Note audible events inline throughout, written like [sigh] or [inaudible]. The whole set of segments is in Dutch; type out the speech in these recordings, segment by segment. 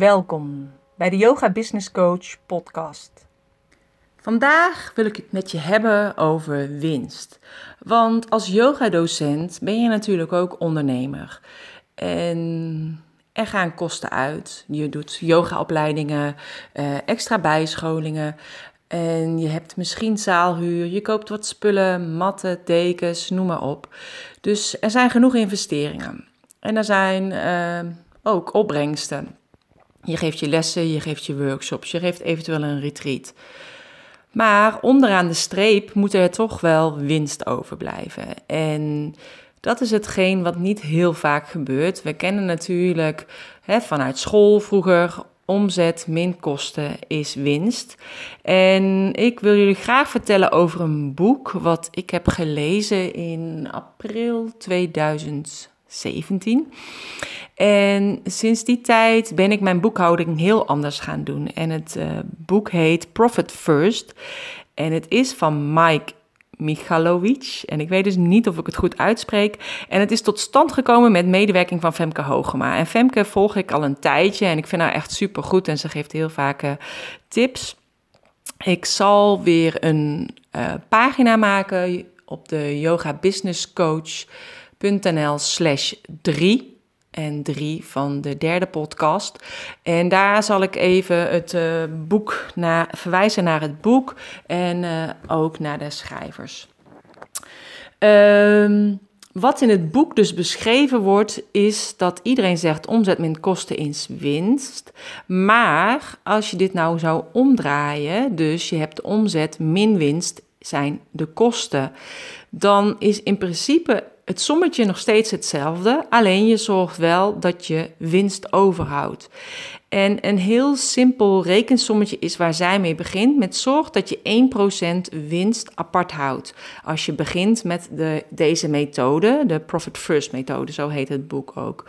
Welkom bij de Yoga Business Coach podcast. Vandaag wil ik het met je hebben over winst. Want als yogadocent ben je natuurlijk ook ondernemer. En er gaan kosten uit. Je doet yogaopleidingen, eh, extra bijscholingen. En je hebt misschien zaalhuur, je koopt wat spullen, matten, dekens, noem maar op. Dus er zijn genoeg investeringen. En er zijn uh, ook opbrengsten. Je geeft je lessen, je geeft je workshops, je geeft eventueel een retreat. Maar onderaan de streep moet er toch wel winst overblijven. En dat is hetgeen wat niet heel vaak gebeurt. We kennen natuurlijk hè, vanuit school vroeger omzet min kosten is winst. En ik wil jullie graag vertellen over een boek wat ik heb gelezen in april 2017. En sinds die tijd ben ik mijn boekhouding heel anders gaan doen. En het uh, boek heet Profit First. En het is van Mike Michalovic. En ik weet dus niet of ik het goed uitspreek. En het is tot stand gekomen met medewerking van Femke Hogema. En Femke volg ik al een tijdje en ik vind haar echt super goed. En ze geeft heel vaak uh, tips. Ik zal weer een uh, pagina maken op de yogabusinesscoach.nl slash 3 en 3 van de derde podcast. En daar zal ik even het uh, boek naar, verwijzen naar het boek en uh, ook naar de schrijvers. Um, wat in het boek dus beschreven wordt, is dat iedereen zegt omzet min kosten is winst. Maar als je dit nou zou omdraaien, dus je hebt omzet min winst zijn de kosten, dan is in principe het sommetje nog steeds hetzelfde, alleen je zorgt wel dat je winst overhoudt. En een heel simpel rekensommetje is waar zij mee begint. Met zorg dat je 1% winst apart houdt. Als je begint met de, deze methode, de Profit First methode, zo heet het boek ook.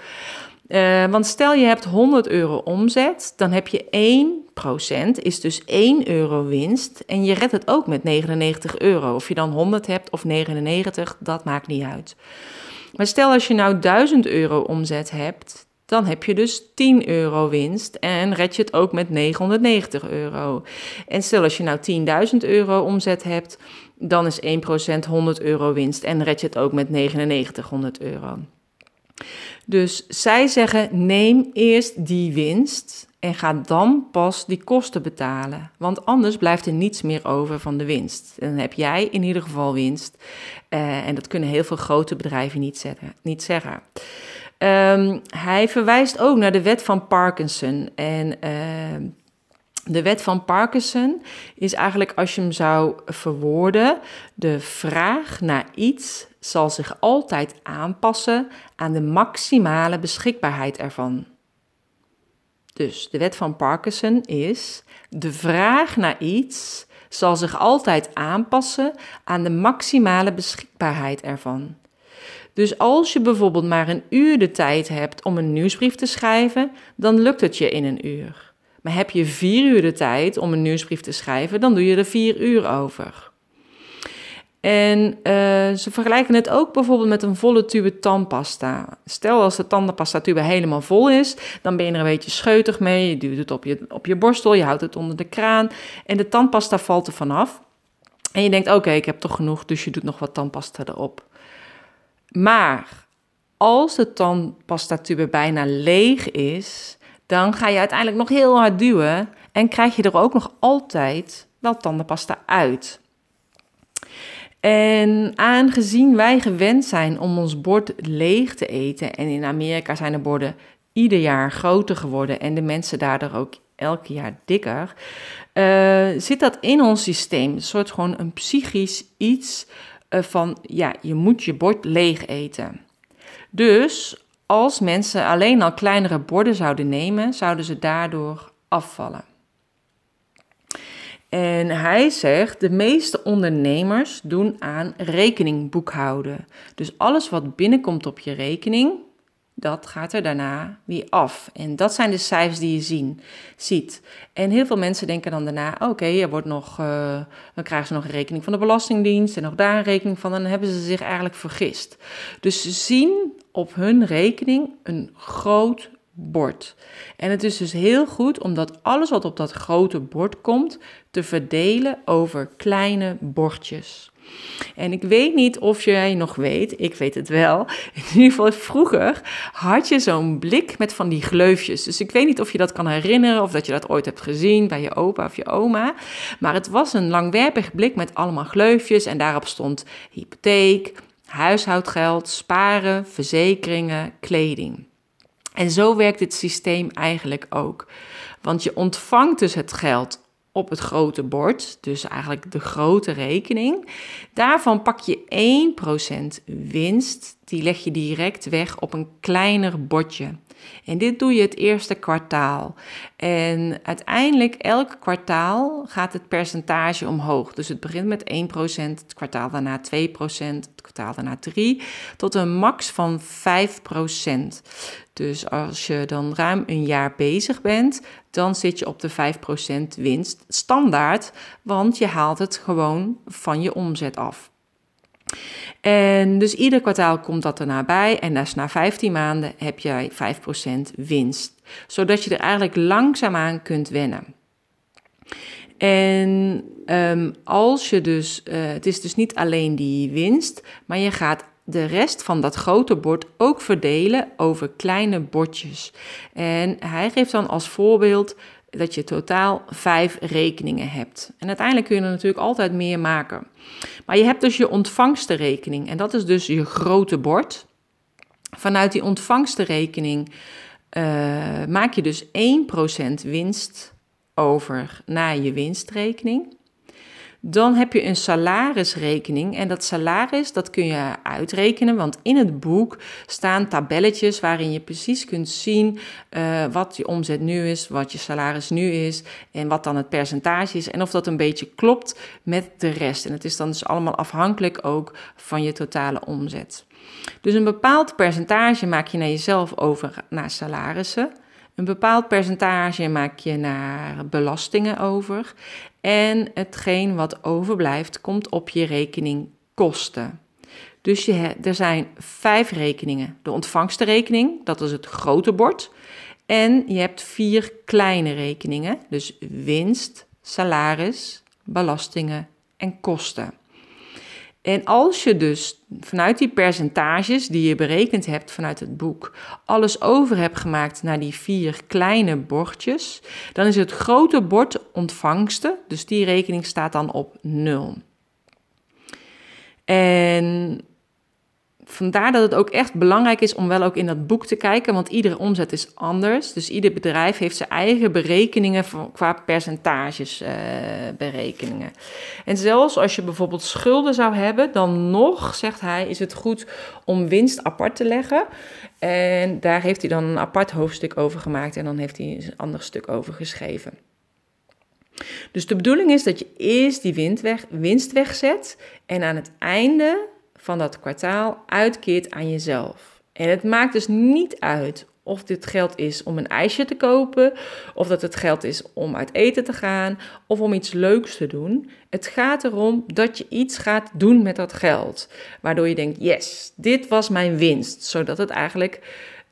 Uh, want stel je hebt 100 euro omzet, dan heb je 1%, is dus 1 euro winst. En je redt het ook met 99 euro. Of je dan 100 hebt of 99, dat maakt niet uit. Maar stel als je nou 1000 euro omzet hebt, dan heb je dus 10 euro winst en red je het ook met 990 euro. En stel als je nou 10.000 euro omzet hebt, dan is 1% 100 euro winst en red je het ook met 9900 euro. Dus zij zeggen: neem eerst die winst en ga dan pas die kosten betalen. Want anders blijft er niets meer over van de winst. Dan heb jij in ieder geval winst. Uh, en dat kunnen heel veel grote bedrijven niet, zeggen, niet zeggen. Um, hij verwijst ook naar de wet van Parkinson. En uh, de wet van Parkinson is eigenlijk, als je hem zou verwoorden, de vraag naar iets zal zich altijd aanpassen aan de maximale beschikbaarheid ervan. Dus de wet van Parkinson is: de vraag naar iets zal zich altijd aanpassen aan de maximale beschikbaarheid ervan. Dus als je bijvoorbeeld maar een uur de tijd hebt om een nieuwsbrief te schrijven, dan lukt het je in een uur. Maar heb je vier uur de tijd om een nieuwsbrief te schrijven, dan doe je er vier uur over. En uh, ze vergelijken het ook bijvoorbeeld met een volle tube tandpasta. Stel als de tandpasta tube helemaal vol is, dan ben je er een beetje scheutig mee. Je duwt het op je, op je borstel, je houdt het onder de kraan en de tandpasta valt er vanaf. En je denkt, oké, ik heb toch genoeg, dus je doet nog wat tandpasta erop. Maar als de tandpasta tube bijna leeg is, dan ga je uiteindelijk nog heel hard duwen en krijg je er ook nog altijd wel tandenpasta uit. En aangezien wij gewend zijn om ons bord leeg te eten, en in Amerika zijn de borden ieder jaar groter geworden en de mensen daardoor ook elk jaar dikker, uh, zit dat in ons systeem. Een soort gewoon een psychisch iets uh, van, ja, je moet je bord leeg eten. Dus als mensen alleen al kleinere borden zouden nemen, zouden ze daardoor afvallen. En hij zegt, de meeste ondernemers doen aan rekeningboekhouden. Dus alles wat binnenkomt op je rekening, dat gaat er daarna weer af. En dat zijn de cijfers die je zien, ziet. En heel veel mensen denken dan daarna, oké, er wordt nog, uh, dan krijgen ze nog een rekening van de Belastingdienst en nog daar een rekening van. Dan hebben ze zich eigenlijk vergist. Dus ze zien op hun rekening een groot bord. En het is dus heel goed om dat alles wat op dat grote bord komt te verdelen over kleine bordjes. En ik weet niet of jij nog weet, ik weet het wel. [laughs] In ieder geval, vroeger had je zo'n blik met van die gleufjes. Dus ik weet niet of je dat kan herinneren of dat je dat ooit hebt gezien bij je opa of je oma. Maar het was een langwerpig blik met allemaal gleufjes en daarop stond hypotheek, huishoudgeld, sparen, verzekeringen, kleding. En zo werkt dit systeem eigenlijk ook. Want je ontvangt dus het geld op het grote bord, dus eigenlijk de grote rekening. Daarvan pak je 1% winst, die leg je direct weg op een kleiner bordje. En dit doe je het eerste kwartaal. En uiteindelijk elk kwartaal gaat het percentage omhoog. Dus het begint met 1%, het kwartaal daarna 2%, het kwartaal daarna 3%, tot een max van 5%. Dus als je dan ruim een jaar bezig bent, dan zit je op de 5% winst standaard, want je haalt het gewoon van je omzet af. En dus ieder kwartaal komt dat erna bij en dus na 15 maanden heb jij 5% winst, zodat je er eigenlijk langzaamaan kunt wennen. En um, als je dus, uh, het is dus niet alleen die winst, maar je gaat de rest van dat grote bord ook verdelen over kleine bordjes. En hij geeft dan als voorbeeld dat je totaal vijf rekeningen hebt. En uiteindelijk kun je er natuurlijk altijd meer maken. Maar je hebt dus je ontvangstenrekening en dat is dus je grote bord. Vanuit die ontvangstenrekening uh, maak je dus 1% winst over naar je winstrekening. Dan heb je een salarisrekening en dat salaris dat kun je uitrekenen, want in het boek staan tabelletjes waarin je precies kunt zien uh, wat je omzet nu is, wat je salaris nu is en wat dan het percentage is en of dat een beetje klopt met de rest. En het is dan dus allemaal afhankelijk ook van je totale omzet. Dus een bepaald percentage maak je naar jezelf over naar salarissen. Een bepaald percentage maak je naar belastingen over. En hetgeen wat overblijft, komt op je rekening kosten. Dus je, er zijn vijf rekeningen. De ontvangstenrekening, dat is het grote bord. En je hebt vier kleine rekeningen. Dus winst, salaris, belastingen en kosten. En als je dus vanuit die percentages die je berekend hebt vanuit het boek, alles over hebt gemaakt naar die vier kleine bordjes, dan is het grote bord ontvangsten, dus die rekening staat dan op nul. En vandaar dat het ook echt belangrijk is om wel ook in dat boek te kijken, want iedere omzet is anders. Dus ieder bedrijf heeft zijn eigen berekeningen qua percentages uh, berekeningen. En zelfs als je bijvoorbeeld schulden zou hebben, dan nog, zegt hij, is het goed om winst apart te leggen. En daar heeft hij dan een apart hoofdstuk over gemaakt en dan heeft hij een ander stuk over geschreven. Dus de bedoeling is dat je eerst die winst wegzet en aan het einde van dat kwartaal uitkeert aan jezelf. En het maakt dus niet uit of dit geld is om een ijsje te kopen, of dat het geld is om uit eten te gaan, of om iets leuks te doen. Het gaat erom dat je iets gaat doen met dat geld, waardoor je denkt: yes, dit was mijn winst. Zodat het eigenlijk,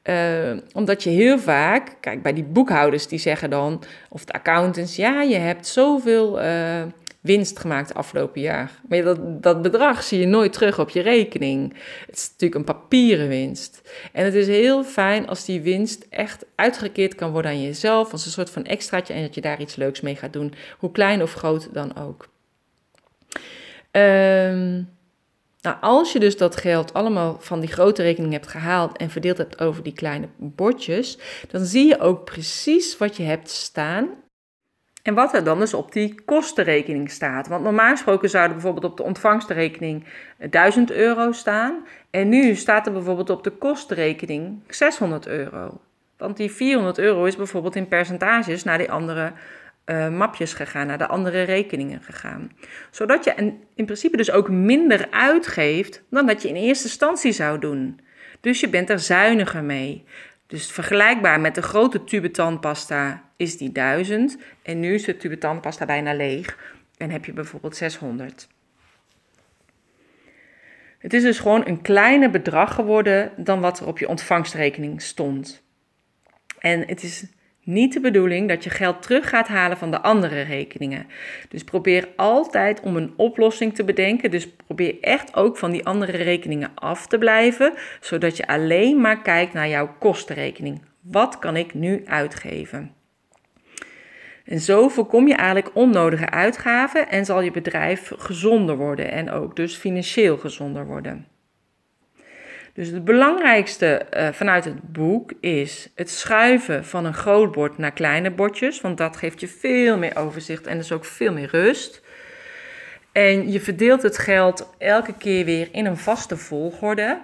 uh, omdat je heel vaak, kijk bij die boekhouders die zeggen dan, of de accountants, ja, je hebt zoveel. Uh, winst gemaakt afgelopen jaar. Maar dat, dat bedrag zie je nooit terug op je rekening. Het is natuurlijk een papieren winst. En het is heel fijn als die winst echt uitgekeerd kan worden aan jezelf, als een soort van extraatje en dat je daar iets leuks mee gaat doen, hoe klein of groot dan ook. Um, nou, als je dus dat geld allemaal van die grote rekening hebt gehaald en verdeeld hebt over die kleine bordjes, dan zie je ook precies wat je hebt staan en wat er dan dus op die kostenrekening staat. Want normaal gesproken zou er bijvoorbeeld op de ontvangstrekening 1000 euro staan. En nu staat er bijvoorbeeld op de kostenrekening 600 euro. Want die 400 euro is bijvoorbeeld in percentages naar die andere uh, mapjes gegaan, naar de andere rekeningen gegaan. Zodat je in principe dus ook minder uitgeeft dan dat je in eerste instantie zou doen. Dus je bent er zuiniger mee. Dus vergelijkbaar met de grote tube tandpasta is die 1000 en nu is de tube tandpasta bijna leeg en heb je bijvoorbeeld 600. Het is dus gewoon een kleiner bedrag geworden dan wat er op je ontvangstrekening stond. En het is niet de bedoeling dat je geld terug gaat halen van de andere rekeningen. Dus probeer altijd om een oplossing te bedenken. Dus probeer echt ook van die andere rekeningen af te blijven, zodat je alleen maar kijkt naar jouw kostenrekening. Wat kan ik nu uitgeven? En zo voorkom je eigenlijk onnodige uitgaven en zal je bedrijf gezonder worden en ook dus financieel gezonder worden. Dus het belangrijkste uh, vanuit het boek is het schuiven van een groot bord naar kleine bordjes, want dat geeft je veel meer overzicht en dus ook veel meer rust. En je verdeelt het geld elke keer weer in een vaste volgorde,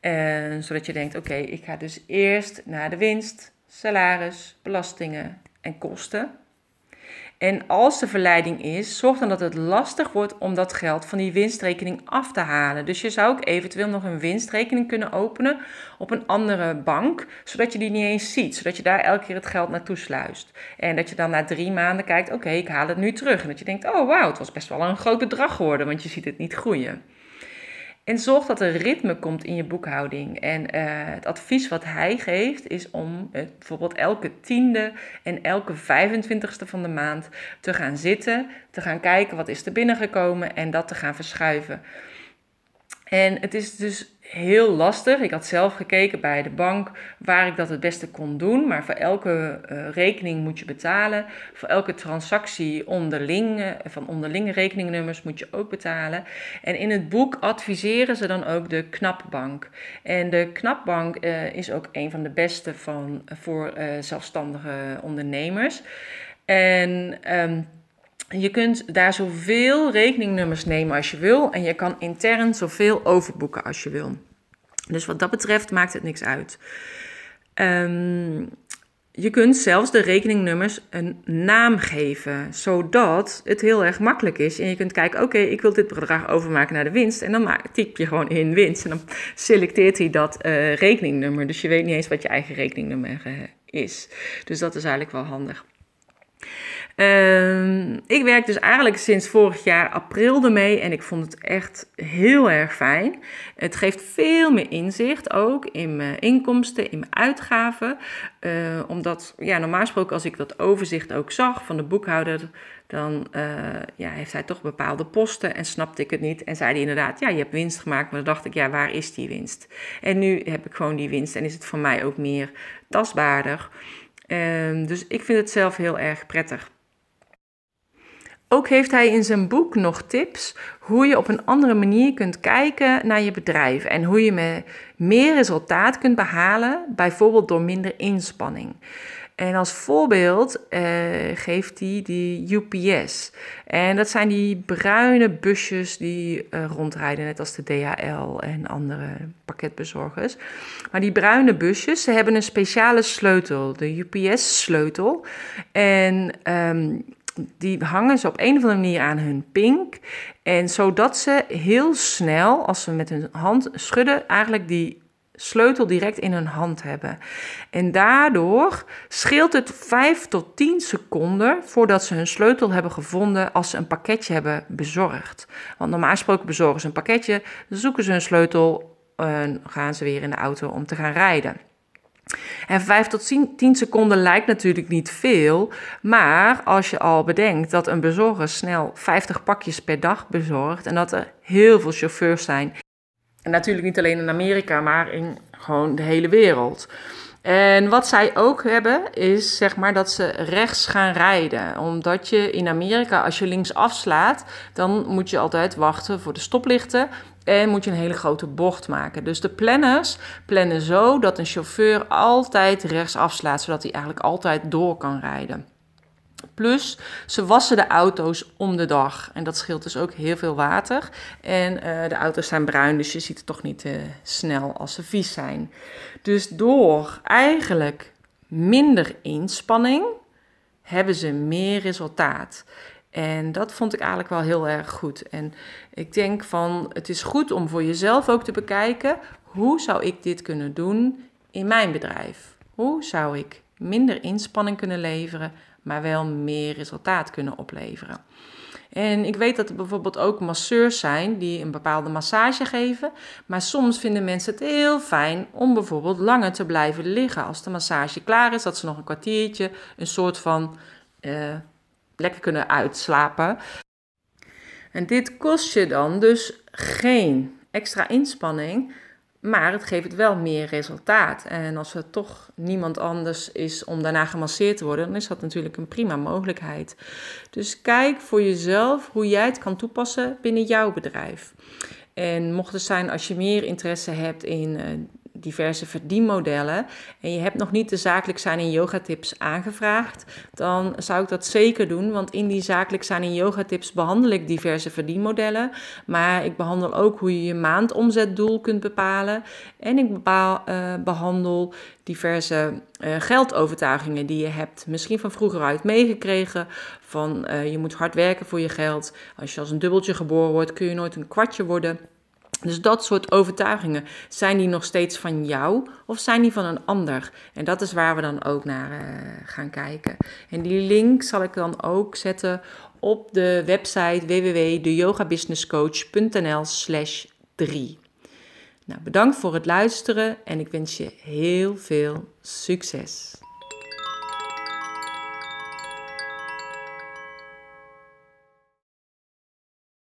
en, zodat je denkt: oké, ik ga dus eerst naar de winst, salaris, belastingen en kosten. En als de verleiding is, zorg dan dat het lastig wordt om dat geld van die winstrekening af te halen. Dus je zou ook eventueel nog een winstrekening kunnen openen op een andere bank, zodat je die niet eens ziet, zodat je daar elke keer het geld naartoe sluist. En dat je dan na drie maanden kijkt, oké, ik haal het nu terug. En dat je denkt, oh wauw, het was best wel een groot bedrag geworden, want je ziet het niet groeien. En zorg dat er ritme komt in je boekhouding. En uh, het advies wat hij geeft is om uh, bijvoorbeeld elke tiende en elke 25ste van de maand te gaan zitten, te gaan kijken wat is er binnengekomen en dat te gaan verschuiven. En het is dus heel lastig. Ik had zelf gekeken bij de bank waar ik dat het beste kon doen. Maar voor elke uh, rekening moet je betalen. Voor elke transactie onderling, van onderlinge rekeningnummers moet je ook betalen. En in het boek adviseren ze dan ook de Knapbank. En de Knapbank uh, is ook een van de beste van, voor zelfstandige ondernemers. En... Um, je kunt daar zoveel rekeningnummers nemen als je wil en je kan intern zoveel overboeken als je wil. Dus wat dat betreft maakt het niks uit. Um, je kunt zelfs de rekeningnummers een naam geven, zodat het heel erg makkelijk is. En je kunt kijken, oké, ik wil dit bedrag overmaken naar de winst. En dan typ je gewoon in winst en dan selecteert hij dat uh, rekeningnummer. Dus je weet niet eens wat je eigen rekeningnummer uh, is. Dus dat is eigenlijk wel handig. Um, ik werk dus eigenlijk sinds vorig jaar april ermee en ik vond het echt heel erg fijn. Het geeft veel meer inzicht ook in mijn inkomsten, in mijn uitgaven. Uh, omdat, ja, normaal gesproken als ik dat overzicht ook zag van de boekhouder, dan uh, ja, heeft hij toch bepaalde posten en snapte ik het niet. En zei hij inderdaad, ja, je hebt winst gemaakt, maar dan dacht ik, ja, waar is die winst? En nu heb ik gewoon die winst en is het voor mij ook meer tastbaarder. Um, dus ik vind het zelf heel erg prettig. Ook heeft hij in zijn boek nog tips hoe je op een andere manier kunt kijken naar je bedrijf en hoe je meer resultaat kunt behalen, bijvoorbeeld door minder inspanning. En als voorbeeld eh, geeft hij die UPS. En dat zijn die bruine busjes die uh, rondrijden, net als de DHL en andere pakketbezorgers. Maar die bruine busjes, ze hebben een speciale sleutel, de UPS-sleutel. En um, die hangen ze op een of andere manier aan hun pink. En zodat ze heel snel, als ze met hun hand schudden, eigenlijk die sleutel direct in hun hand hebben. En daardoor scheelt het 5 tot 10 seconden voordat ze hun sleutel hebben gevonden als ze een pakketje hebben bezorgd. Want normaal gesproken bezorgen ze een pakketje, zoeken ze hun sleutel en gaan ze weer in de auto om te gaan rijden. En 5 tot 10 seconden lijkt natuurlijk niet veel, maar als je al bedenkt dat een bezorger snel 50 pakjes per dag bezorgt en dat er heel veel chauffeurs zijn, en natuurlijk niet alleen in Amerika, maar in gewoon de hele wereld. En wat zij ook hebben, is zeg maar dat ze rechts gaan rijden. Omdat je in Amerika, als je links afslaat, dan moet je altijd wachten voor de stoplichten. En moet je een hele grote bocht maken. Dus de planners plannen zo dat een chauffeur altijd rechts afslaat, zodat hij eigenlijk altijd door kan rijden. Plus, ze wassen de auto's om de dag. En dat scheelt dus ook heel veel water. En uh, de auto's zijn bruin, dus je ziet het toch niet uh, snel als ze vies zijn. Dus door eigenlijk minder inspanning hebben ze meer resultaat. En dat vond ik eigenlijk wel heel erg goed. En ik denk van het is goed om voor jezelf ook te bekijken hoe zou ik dit kunnen doen in mijn bedrijf? Hoe zou ik minder inspanning kunnen leveren, maar wel meer resultaat kunnen opleveren? En ik weet dat er bijvoorbeeld ook masseurs zijn die een bepaalde massage geven. Maar soms vinden mensen het heel fijn om bijvoorbeeld langer te blijven liggen. Als de massage klaar is, dat ze nog een kwartiertje een soort van uh, lekker kunnen uitslapen. En dit kost je dan dus geen extra inspanning, maar het geeft wel meer resultaat. En als er toch niemand anders is om daarna gemasseerd te worden, dan is dat natuurlijk een prima mogelijkheid. Dus kijk voor jezelf hoe jij het kan toepassen binnen jouw bedrijf. En mocht het zijn als je meer interesse hebt in uh, diverse verdienmodellen en je hebt nog niet de zakelijk zijn in yoga tips aangevraagd, dan zou ik dat zeker doen. Want in die zakelijk zijn in yoga tips behandel ik diverse verdienmodellen. Maar ik behandel ook hoe je je maandomzetdoel kunt bepalen. En ik bepaal, uh, behandel diverse uh, geldovertuigingen die je hebt. Misschien van vroeger uit meegekregen. Van uh, je moet hard werken voor je geld. Als je als een dubbeltje geboren wordt, kun je nooit een kwartje worden. Dus dat soort overtuigingen, zijn die nog steeds van jou of zijn die van een ander? En dat is waar we dan ook naar uh, gaan kijken. En die link zal ik dan ook zetten op de website www.deyogabusinesscoach.nl slash 3. Nou, bedankt voor het luisteren en ik wens je heel veel succes.